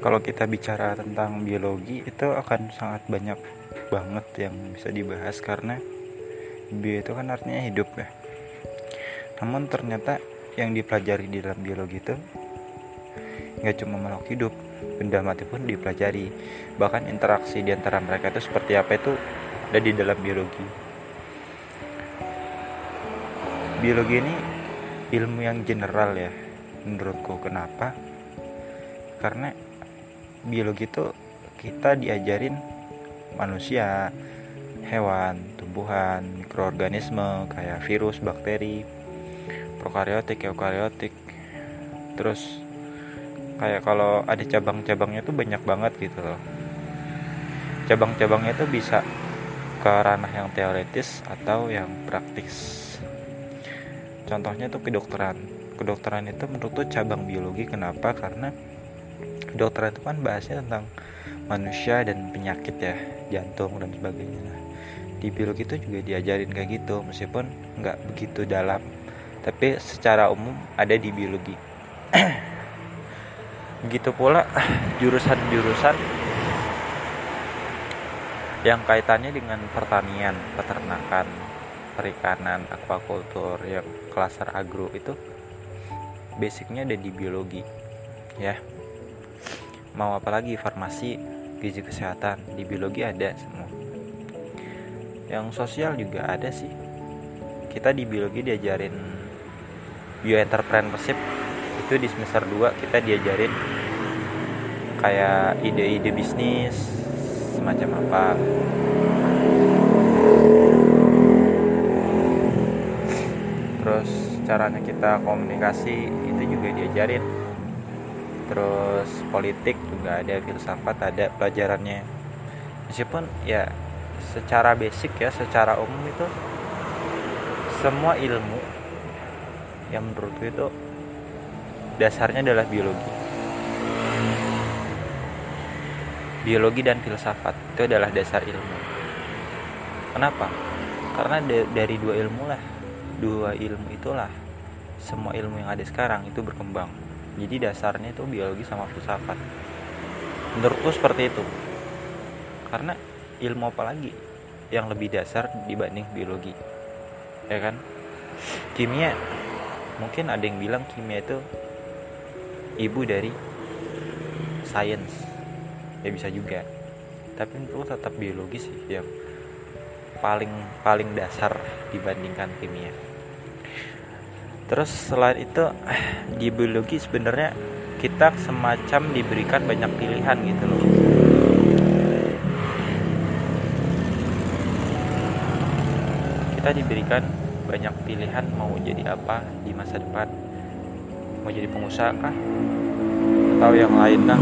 kalau kita bicara tentang biologi itu akan sangat banyak banget yang bisa dibahas karena bio itu kan artinya hidup ya. Namun ternyata yang dipelajari di dalam biologi itu nggak cuma makhluk hidup benda mati pun dipelajari. Bahkan interaksi di antara mereka itu seperti apa itu ada di dalam biologi. Biologi ini ilmu yang general ya menurutku. Kenapa? Karena biologi itu kita diajarin manusia hewan tumbuhan mikroorganisme kayak virus bakteri prokariotik eukariotik terus kayak kalau ada cabang-cabangnya tuh banyak banget gitu loh. Cabang-cabangnya tuh bisa ke ranah yang teoritis atau yang praktis. Contohnya tuh kedokteran. Kedokteran itu menurut tuh cabang biologi kenapa? Karena dokter itu kan bahasnya tentang manusia dan penyakit ya jantung dan sebagainya. Nah, di biologi itu juga diajarin kayak gitu meskipun nggak begitu dalam. Tapi secara umum ada di biologi. Begitu pula jurusan-jurusan yang kaitannya dengan pertanian peternakan perikanan aquaculture yang klaster agro itu basicnya ada di biologi ya mau apa lagi? Farmasi gizi kesehatan. Di biologi ada semua. Yang sosial juga ada sih. Kita di biologi diajarin bioentrepreneurship itu di semester 2 kita diajarin kayak ide-ide bisnis semacam apa. Terus caranya kita komunikasi itu juga diajarin terus politik juga ada filsafat ada pelajarannya. Meskipun ya secara basic ya secara umum itu semua ilmu yang menurutku itu dasarnya adalah biologi. Biologi dan filsafat itu adalah dasar ilmu. Kenapa? Karena dari dua ilmu lah. Dua ilmu itulah semua ilmu yang ada sekarang itu berkembang jadi dasarnya itu biologi sama filsafat. Menurutku seperti itu. Karena ilmu apa lagi yang lebih dasar dibanding biologi? Ya kan? Kimia. Mungkin ada yang bilang kimia itu ibu dari sains. Ya bisa juga. Tapi menurutku tetap biologi sih yang paling paling dasar dibandingkan kimia terus selain itu di biologi sebenarnya kita semacam diberikan banyak pilihan gitu loh. Kita diberikan banyak pilihan mau jadi apa di masa depan. Mau jadi pengusaha kah? Atau yang lain lah